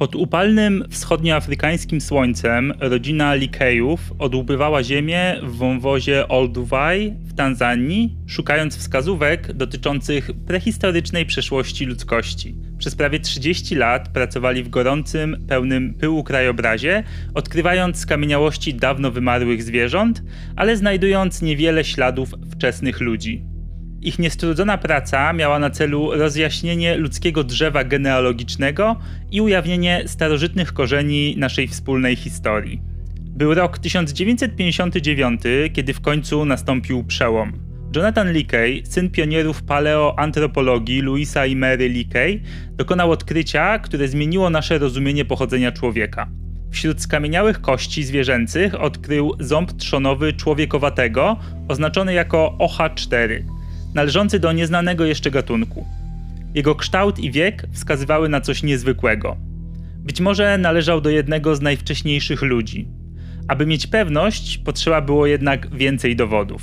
Pod upalnym wschodnioafrykańskim słońcem rodzina Likejów odłupywała ziemię w wąwozie Olduvai w Tanzanii, szukając wskazówek dotyczących prehistorycznej przeszłości ludzkości. Przez prawie 30 lat pracowali w gorącym, pełnym pyłu krajobrazie, odkrywając skamieniałości dawno wymarłych zwierząt, ale znajdując niewiele śladów wczesnych ludzi. Ich niestrudzona praca miała na celu rozjaśnienie ludzkiego drzewa genealogicznego i ujawnienie starożytnych korzeni naszej wspólnej historii. Był rok 1959, kiedy w końcu nastąpił przełom. Jonathan Leakey, syn pionierów paleoantropologii Louisa i Mary Leakey, dokonał odkrycia, które zmieniło nasze rozumienie pochodzenia człowieka. Wśród skamieniałych kości zwierzęcych odkrył ząb trzonowy człowiekowatego, oznaczony jako OH4 należący do nieznanego jeszcze gatunku. Jego kształt i wiek wskazywały na coś niezwykłego. Być może należał do jednego z najwcześniejszych ludzi. Aby mieć pewność, potrzeba było jednak więcej dowodów.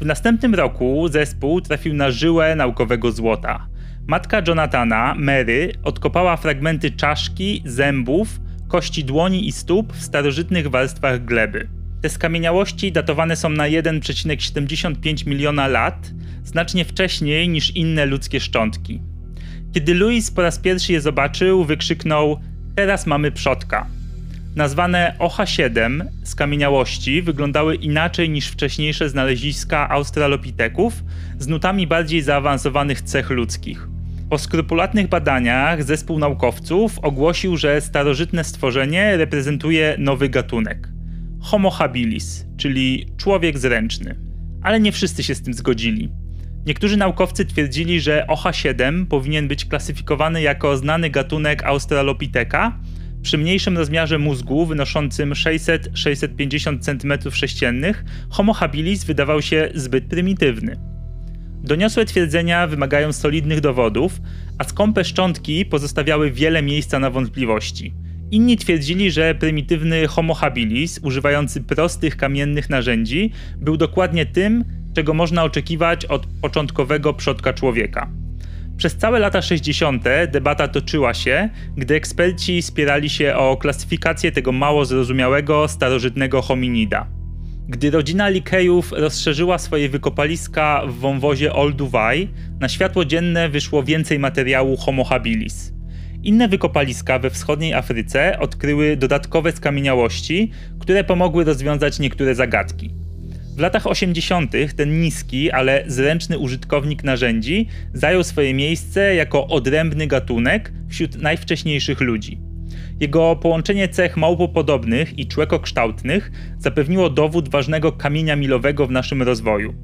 W następnym roku zespół trafił na żyłę naukowego złota. Matka Jonathana, Mary, odkopała fragmenty czaszki, zębów, kości dłoni i stóp w starożytnych warstwach gleby. Te skamieniałości datowane są na 1,75 miliona lat, znacznie wcześniej niż inne ludzkie szczątki. Kiedy Louis po raz pierwszy je zobaczył, wykrzyknął: Teraz mamy przodka. Nazwane OH7 skamieniałości wyglądały inaczej niż wcześniejsze znaleziska australopiteków, z nutami bardziej zaawansowanych cech ludzkich. Po skrupulatnych badaniach zespół naukowców ogłosił, że starożytne stworzenie reprezentuje nowy gatunek Homo habilis, czyli człowiek zręczny. Ale nie wszyscy się z tym zgodzili. Niektórzy naukowcy twierdzili, że OH7 powinien być klasyfikowany jako znany gatunek Australopitheka przy mniejszym rozmiarze mózgu wynoszącym 600-650 cm3 Homo habilis wydawał się zbyt prymitywny. Doniosłe twierdzenia wymagają solidnych dowodów, a skąpe szczątki pozostawiały wiele miejsca na wątpliwości. Inni twierdzili, że prymitywny Homo habilis, używający prostych kamiennych narzędzi, był dokładnie tym, czego można oczekiwać od początkowego przodka człowieka. Przez całe lata 60. debata toczyła się, gdy eksperci spierali się o klasyfikację tego mało zrozumiałego, starożytnego hominida. Gdy rodzina Likejów rozszerzyła swoje wykopaliska w wąwozie Olduvai, na światło dzienne wyszło więcej materiału Homo habilis. Inne wykopaliska we wschodniej Afryce odkryły dodatkowe skamieniałości, które pomogły rozwiązać niektóre zagadki. W latach 80. ten niski, ale zręczny użytkownik narzędzi zajął swoje miejsce jako odrębny gatunek wśród najwcześniejszych ludzi. Jego połączenie cech małpopodobnych i człekokształtnych zapewniło dowód ważnego kamienia milowego w naszym rozwoju.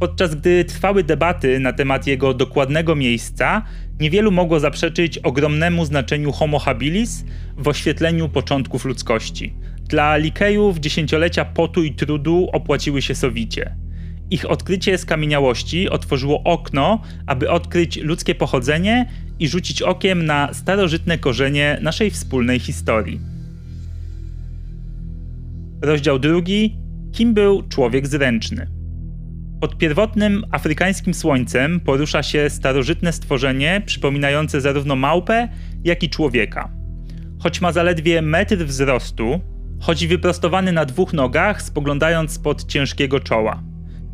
Podczas gdy trwały debaty na temat jego dokładnego miejsca, niewielu mogło zaprzeczyć ogromnemu znaczeniu Homo habilis w oświetleniu początków ludzkości. Dla Likejów dziesięciolecia potu i trudu opłaciły się sowicie. Ich odkrycie skamieniałości otworzyło okno, aby odkryć ludzkie pochodzenie i rzucić okiem na starożytne korzenie naszej wspólnej historii. Rozdział drugi. Kim był człowiek zręczny? Pod pierwotnym afrykańskim słońcem porusza się starożytne stworzenie przypominające zarówno małpę, jak i człowieka. Choć ma zaledwie metr wzrostu, chodzi wyprostowany na dwóch nogach, spoglądając spod ciężkiego czoła.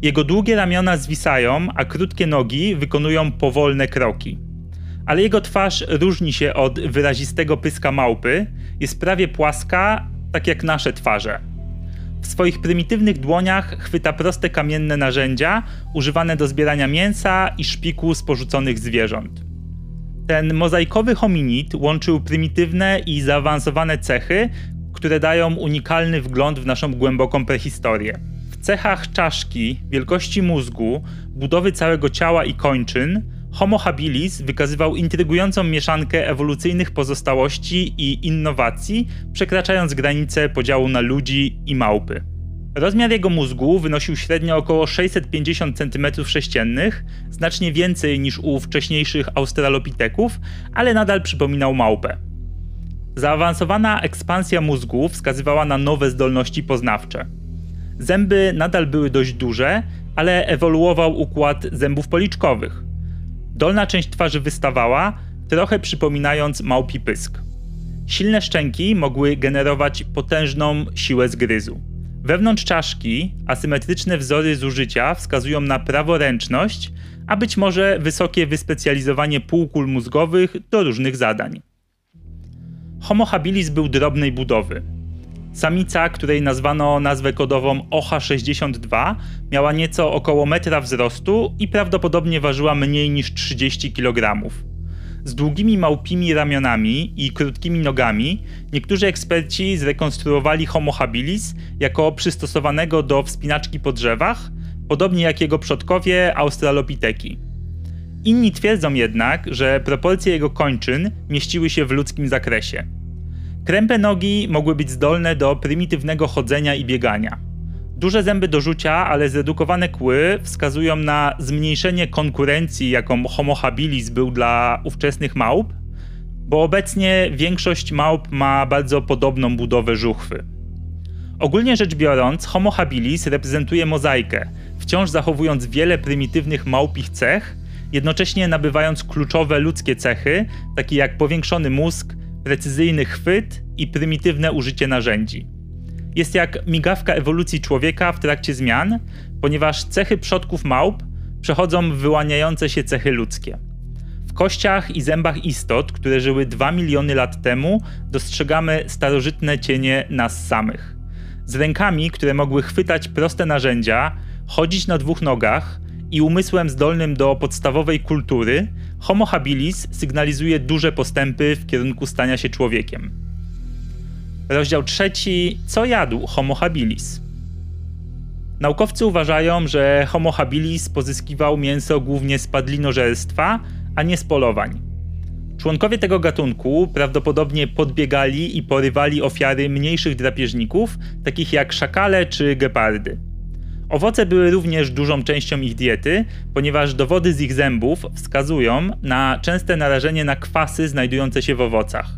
Jego długie ramiona zwisają, a krótkie nogi wykonują powolne kroki. Ale jego twarz różni się od wyrazistego pyska małpy, jest prawie płaska, tak jak nasze twarze. W swoich prymitywnych dłoniach chwyta proste kamienne narzędzia używane do zbierania mięsa i szpiku z porzuconych zwierząt. Ten mozaikowy hominid łączył prymitywne i zaawansowane cechy, które dają unikalny wgląd w naszą głęboką prehistorię. W cechach czaszki, wielkości mózgu, budowy całego ciała i kończyn Homo habilis wykazywał intrygującą mieszankę ewolucyjnych pozostałości i innowacji, przekraczając granice podziału na ludzi i małpy. Rozmiar jego mózgu wynosił średnio około 650 cm3, znacznie więcej niż u wcześniejszych australopiteków, ale nadal przypominał małpę. Zaawansowana ekspansja mózgu wskazywała na nowe zdolności poznawcze. Zęby nadal były dość duże, ale ewoluował układ zębów policzkowych. Dolna część twarzy wystawała, trochę przypominając małpi pysk. Silne szczęki mogły generować potężną siłę zgryzu. Wewnątrz czaszki asymetryczne wzory zużycia wskazują na praworęczność, a być może wysokie wyspecjalizowanie półkul mózgowych do różnych zadań. Homo habilis był drobnej budowy. Samica, której nazwano nazwę kodową OH62, miała nieco około metra wzrostu i prawdopodobnie ważyła mniej niż 30 kg. Z długimi małpimi ramionami i krótkimi nogami, niektórzy eksperci zrekonstruowali Homo habilis jako przystosowanego do wspinaczki po drzewach, podobnie jak jego przodkowie Australopiteki. Inni twierdzą jednak, że proporcje jego kończyn mieściły się w ludzkim zakresie. Krępe nogi mogły być zdolne do prymitywnego chodzenia i biegania. Duże zęby do rzucia, ale zredukowane kły wskazują na zmniejszenie konkurencji, jaką Homo habilis był dla ówczesnych małp, bo obecnie większość małp ma bardzo podobną budowę żuchwy. Ogólnie rzecz biorąc, Homo habilis reprezentuje mozaikę, wciąż zachowując wiele prymitywnych małpich cech, jednocześnie nabywając kluczowe ludzkie cechy, takie jak powiększony mózg, precyzyjny chwyt i prymitywne użycie narzędzi. Jest jak migawka ewolucji człowieka w trakcie zmian, ponieważ cechy przodków małp przechodzą w wyłaniające się cechy ludzkie. W kościach i zębach istot, które żyły 2 miliony lat temu, dostrzegamy starożytne cienie nas samych. Z rękami, które mogły chwytać proste narzędzia, chodzić na dwóch nogach i umysłem zdolnym do podstawowej kultury, Homo habilis sygnalizuje duże postępy w kierunku stania się człowiekiem. Rozdział trzeci. Co jadł Homo habilis? Naukowcy uważają, że Homo habilis pozyskiwał mięso głównie z padlinożerstwa, a nie z polowań. Członkowie tego gatunku prawdopodobnie podbiegali i porywali ofiary mniejszych drapieżników, takich jak szakale czy gepardy. Owoce były również dużą częścią ich diety, ponieważ dowody z ich zębów wskazują na częste narażenie na kwasy znajdujące się w owocach.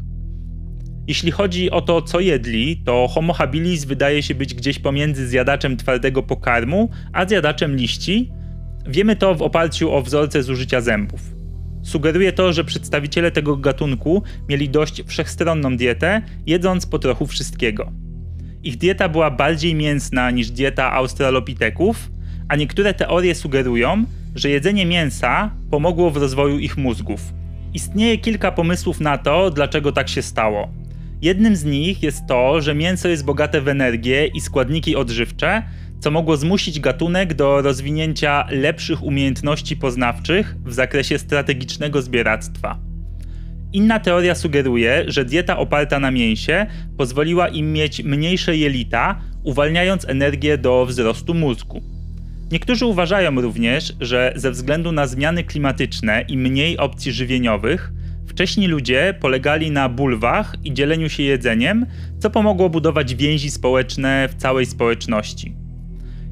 Jeśli chodzi o to, co jedli, to Homo habilis wydaje się być gdzieś pomiędzy zjadaczem twardego pokarmu, a zjadaczem liści. Wiemy to w oparciu o wzorce zużycia zębów. Sugeruje to, że przedstawiciele tego gatunku mieli dość wszechstronną dietę, jedząc po trochu wszystkiego. Ich dieta była bardziej mięsna niż dieta australopiteków, a niektóre teorie sugerują, że jedzenie mięsa pomogło w rozwoju ich mózgów. Istnieje kilka pomysłów na to, dlaczego tak się stało. Jednym z nich jest to, że mięso jest bogate w energię i składniki odżywcze, co mogło zmusić gatunek do rozwinięcia lepszych umiejętności poznawczych w zakresie strategicznego zbieractwa. Inna teoria sugeruje, że dieta oparta na mięsie pozwoliła im mieć mniejsze jelita, uwalniając energię do wzrostu mózgu. Niektórzy uważają również, że ze względu na zmiany klimatyczne i mniej opcji żywieniowych, wcześni ludzie polegali na bulwach i dzieleniu się jedzeniem, co pomogło budować więzi społeczne w całej społeczności.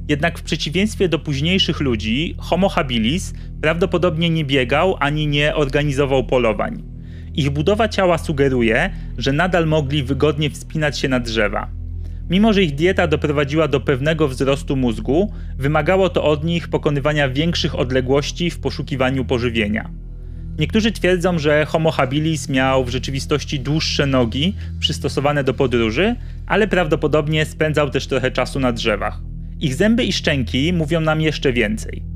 Jednak w przeciwieństwie do późniejszych ludzi, Homo habilis prawdopodobnie nie biegał ani nie organizował polowań. Ich budowa ciała sugeruje, że nadal mogli wygodnie wspinać się na drzewa. Mimo, że ich dieta doprowadziła do pewnego wzrostu mózgu, wymagało to od nich pokonywania większych odległości w poszukiwaniu pożywienia. Niektórzy twierdzą, że Homo habilis miał w rzeczywistości dłuższe nogi przystosowane do podróży, ale prawdopodobnie spędzał też trochę czasu na drzewach. Ich zęby i szczęki mówią nam jeszcze więcej.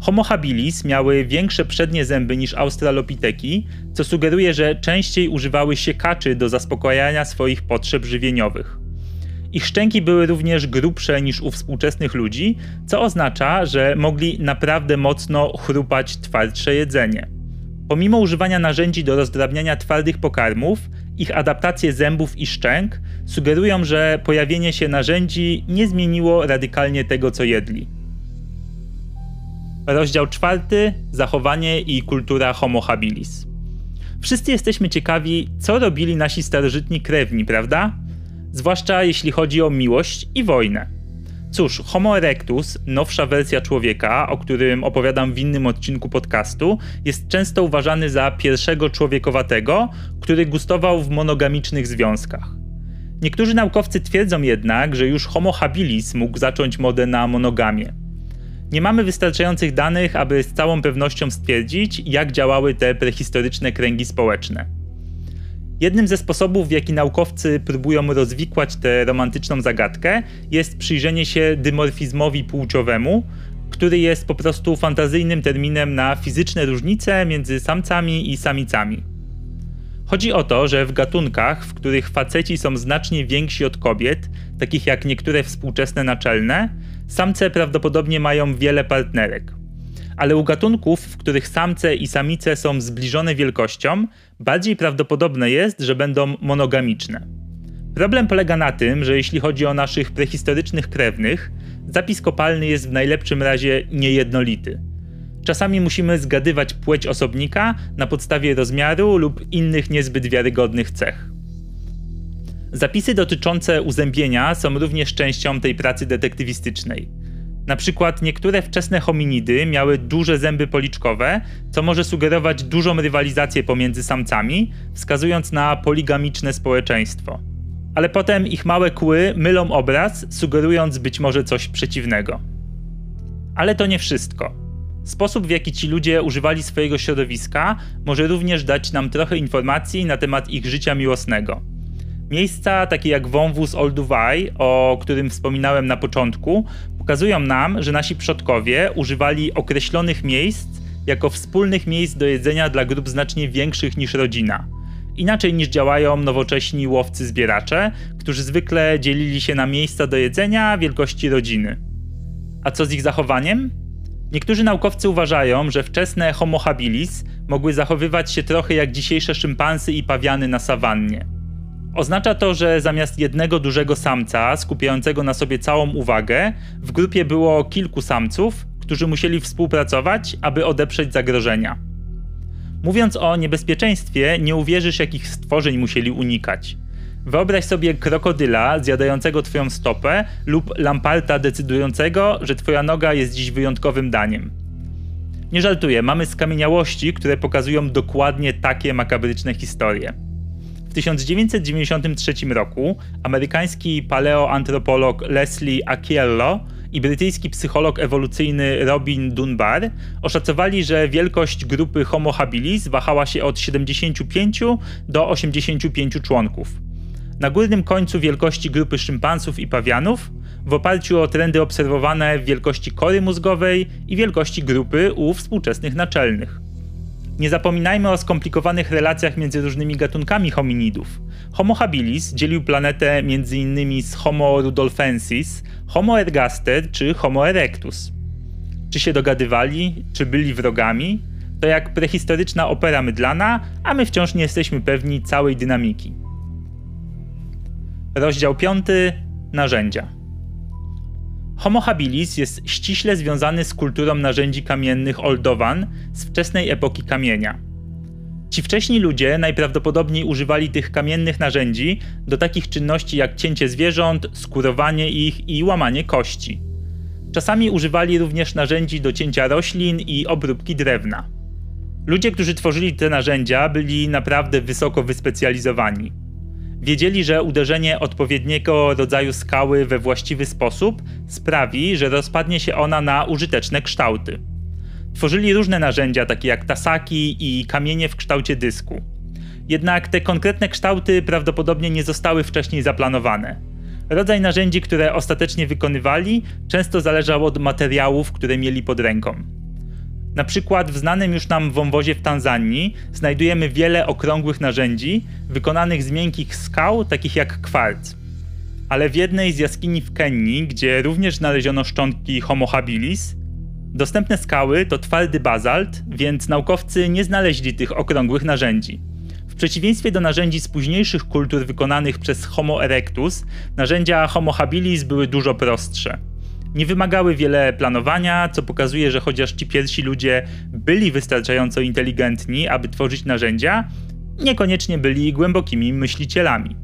Homo habilis miały większe przednie zęby niż australopiteki, co sugeruje, że częściej używały siekaczy do zaspokajania swoich potrzeb żywieniowych. Ich szczęki były również grubsze niż u współczesnych ludzi, co oznacza, że mogli naprawdę mocno chrupać twardsze jedzenie. Pomimo używania narzędzi do rozdrabniania twardych pokarmów, ich adaptacje zębów i szczęk sugerują, że pojawienie się narzędzi nie zmieniło radykalnie tego, co jedli. Rozdział czwarty: Zachowanie i kultura Homo habilis. Wszyscy jesteśmy ciekawi, co robili nasi starożytni krewni, prawda? Zwłaszcza jeśli chodzi o miłość i wojnę. Cóż, Homo erectus, nowsza wersja człowieka, o którym opowiadam w innym odcinku podcastu, jest często uważany za pierwszego człowiekowatego, który gustował w monogamicznych związkach. Niektórzy naukowcy twierdzą jednak, że już Homo habilis mógł zacząć modę na monogamię. Nie mamy wystarczających danych, aby z całą pewnością stwierdzić, jak działały te prehistoryczne kręgi społeczne. Jednym ze sposobów, w jaki naukowcy próbują rozwikłać tę romantyczną zagadkę, jest przyjrzenie się dymorfizmowi płciowemu, który jest po prostu fantazyjnym terminem na fizyczne różnice między samcami i samicami. Chodzi o to, że w gatunkach, w których faceci są znacznie więksi od kobiet, takich jak niektóre współczesne naczelne, samce prawdopodobnie mają wiele partnerek. Ale u gatunków, w których samce i samice są zbliżone wielkością, bardziej prawdopodobne jest, że będą monogamiczne. Problem polega na tym, że jeśli chodzi o naszych prehistorycznych krewnych, zapis kopalny jest w najlepszym razie niejednolity. Czasami musimy zgadywać płeć osobnika na podstawie rozmiaru lub innych niezbyt wiarygodnych cech. Zapisy dotyczące uzębienia są również częścią tej pracy detektywistycznej. Na przykład niektóre wczesne hominidy miały duże zęby policzkowe, co może sugerować dużą rywalizację pomiędzy samcami, wskazując na poligamiczne społeczeństwo. Ale potem ich małe kły mylą obraz, sugerując być może coś przeciwnego. Ale to nie wszystko. Sposób, w jaki ci ludzie używali swojego środowiska, może również dać nam trochę informacji na temat ich życia miłosnego. Miejsca takie jak wąwóz Olduvai, o którym wspominałem na początku, pokazują nam, że nasi przodkowie używali określonych miejsc jako wspólnych miejsc do jedzenia dla grup znacznie większych niż rodzina. Inaczej niż działają nowocześni łowcy-zbieracze, którzy zwykle dzielili się na miejsca do jedzenia wielkości rodziny. A co z ich zachowaniem? Niektórzy naukowcy uważają, że wczesne Homo habilis mogły zachowywać się trochę jak dzisiejsze szympansy i pawiany na sawannie. Oznacza to, że zamiast jednego dużego samca skupiającego na sobie całą uwagę, w grupie było kilku samców, którzy musieli współpracować, aby odeprzeć zagrożenia. Mówiąc o niebezpieczeństwie, nie uwierzysz, jakich stworzeń musieli unikać. Wyobraź sobie krokodyla zjadającego twoją stopę lub lamparta decydującego, że twoja noga jest dziś wyjątkowym daniem. Nie żartuję, mamy skamieniałości, które pokazują dokładnie takie makabryczne historie. W 1993 roku amerykański paleoantropolog Leslie Aciello i brytyjski psycholog ewolucyjny Robin Dunbar oszacowali, że wielkość grupy Homo habilis wahała się od 75 do 85 członków na górnym końcu wielkości grupy szympansów i pawianów, w oparciu o trendy obserwowane w wielkości kory mózgowej i wielkości grupy u współczesnych naczelnych. Nie zapominajmy o skomplikowanych relacjach między różnymi gatunkami hominidów. Homo habilis dzielił planetę m.in. z Homo rudolfensis, Homo ergaster czy Homo erectus. Czy się dogadywali, czy byli wrogami? To jak prehistoryczna opera mydlana, a my wciąż nie jesteśmy pewni całej dynamiki. Rozdział 5. Narzędzia. Homo habilis jest ściśle związany z kulturą narzędzi kamiennych Oldowan z wczesnej epoki kamienia. Ci wcześni ludzie najprawdopodobniej używali tych kamiennych narzędzi do takich czynności jak cięcie zwierząt, skurowanie ich i łamanie kości. Czasami używali również narzędzi do cięcia roślin i obróbki drewna. Ludzie, którzy tworzyli te narzędzia, byli naprawdę wysoko wyspecjalizowani. Wiedzieli, że uderzenie odpowiedniego rodzaju skały we właściwy sposób sprawi, że rozpadnie się ona na użyteczne kształty. Tworzyli różne narzędzia, takie jak tasaki i kamienie w kształcie dysku. Jednak te konkretne kształty prawdopodobnie nie zostały wcześniej zaplanowane. Rodzaj narzędzi, które ostatecznie wykonywali, często zależał od materiałów, które mieli pod ręką. Na przykład w znanym już nam wąwozie w Tanzanii znajdujemy wiele okrągłych narzędzi wykonanych z miękkich skał, takich jak kwarc. Ale w jednej z jaskini w Kenii, gdzie również znaleziono szczątki Homo habilis, dostępne skały to twardy bazalt, więc naukowcy nie znaleźli tych okrągłych narzędzi. W przeciwieństwie do narzędzi z późniejszych kultur wykonanych przez Homo erectus, narzędzia Homo habilis były dużo prostsze. Nie wymagały wiele planowania, co pokazuje, że chociaż ci pierwsi ludzie byli wystarczająco inteligentni, aby tworzyć narzędzia, niekoniecznie byli głębokimi myślicielami.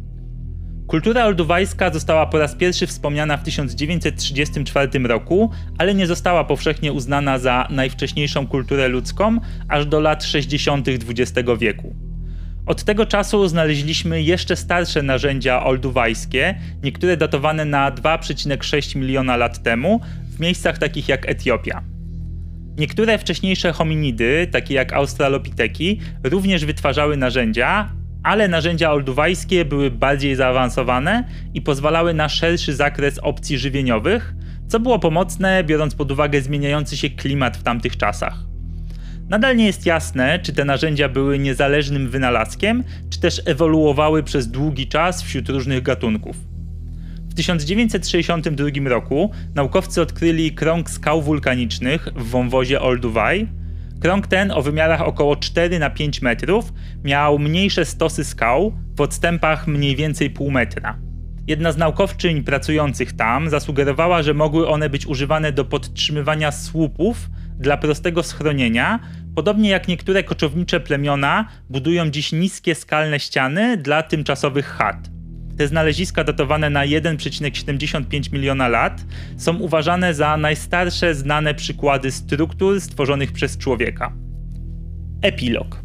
Kultura olduwajska została po raz pierwszy wspomniana w 1934 roku, ale nie została powszechnie uznana za najwcześniejszą kulturę ludzką aż do lat 60. XX wieku. Od tego czasu znaleźliśmy jeszcze starsze narzędzia olduwajskie, niektóre datowane na 2,6 miliona lat temu, w miejscach takich jak Etiopia. Niektóre wcześniejsze hominidy, takie jak australopiteki, również wytwarzały narzędzia, ale narzędzia olduvajskie były bardziej zaawansowane i pozwalały na szerszy zakres opcji żywieniowych, co było pomocne biorąc pod uwagę zmieniający się klimat w tamtych czasach. Nadal nie jest jasne, czy te narzędzia były niezależnym wynalazkiem, czy też ewoluowały przez długi czas wśród różnych gatunków. W 1962 roku naukowcy odkryli krąg skał wulkanicznych w wąwozie Olduvai. Krąg ten o wymiarach około 4 na 5 metrów miał mniejsze stosy skał w odstępach mniej więcej pół metra. Jedna z naukowczyń pracujących tam zasugerowała, że mogły one być używane do podtrzymywania słupów dla prostego schronienia, podobnie jak niektóre koczownicze plemiona budują dziś niskie skalne ściany dla tymczasowych chat. Te znaleziska datowane na 1,75 miliona lat są uważane za najstarsze znane przykłady struktur stworzonych przez człowieka. Epilog.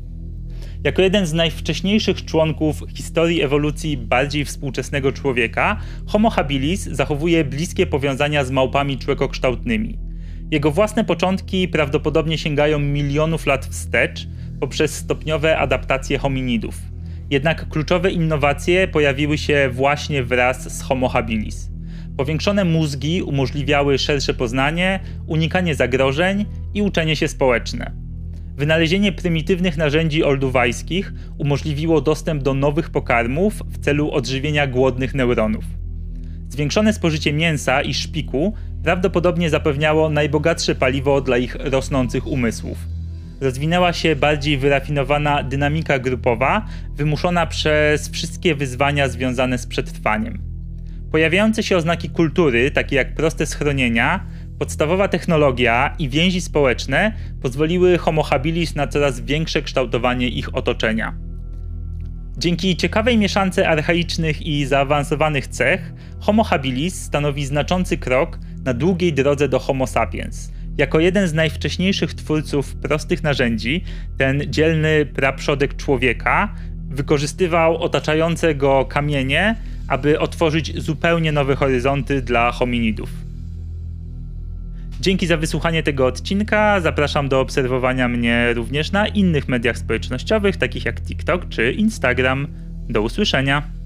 Jako jeden z najwcześniejszych członków historii ewolucji bardziej współczesnego człowieka, Homo habilis zachowuje bliskie powiązania z małpami człekokształtnymi. Jego własne początki prawdopodobnie sięgają milionów lat wstecz poprzez stopniowe adaptacje hominidów. Jednak kluczowe innowacje pojawiły się właśnie wraz z Homo habilis. Powiększone mózgi umożliwiały szersze poznanie, unikanie zagrożeń i uczenie się społeczne. Wynalezienie prymitywnych narzędzi olduvajskich umożliwiło dostęp do nowych pokarmów w celu odżywienia głodnych neuronów. Zwiększone spożycie mięsa i szpiku prawdopodobnie zapewniało najbogatsze paliwo dla ich rosnących umysłów rozwinęła się bardziej wyrafinowana dynamika grupowa, wymuszona przez wszystkie wyzwania związane z przetrwaniem. Pojawiające się oznaki kultury, takie jak proste schronienia, podstawowa technologia i więzi społeczne pozwoliły Homo habilis na coraz większe kształtowanie ich otoczenia. Dzięki ciekawej mieszance archaicznych i zaawansowanych cech, Homo habilis stanowi znaczący krok na długiej drodze do Homo sapiens – jako jeden z najwcześniejszych twórców prostych narzędzi, ten dzielny praprzodek człowieka wykorzystywał otaczające go kamienie, aby otworzyć zupełnie nowe horyzonty dla hominidów. Dzięki za wysłuchanie tego odcinka. Zapraszam do obserwowania mnie również na innych mediach społecznościowych, takich jak TikTok czy Instagram. Do usłyszenia.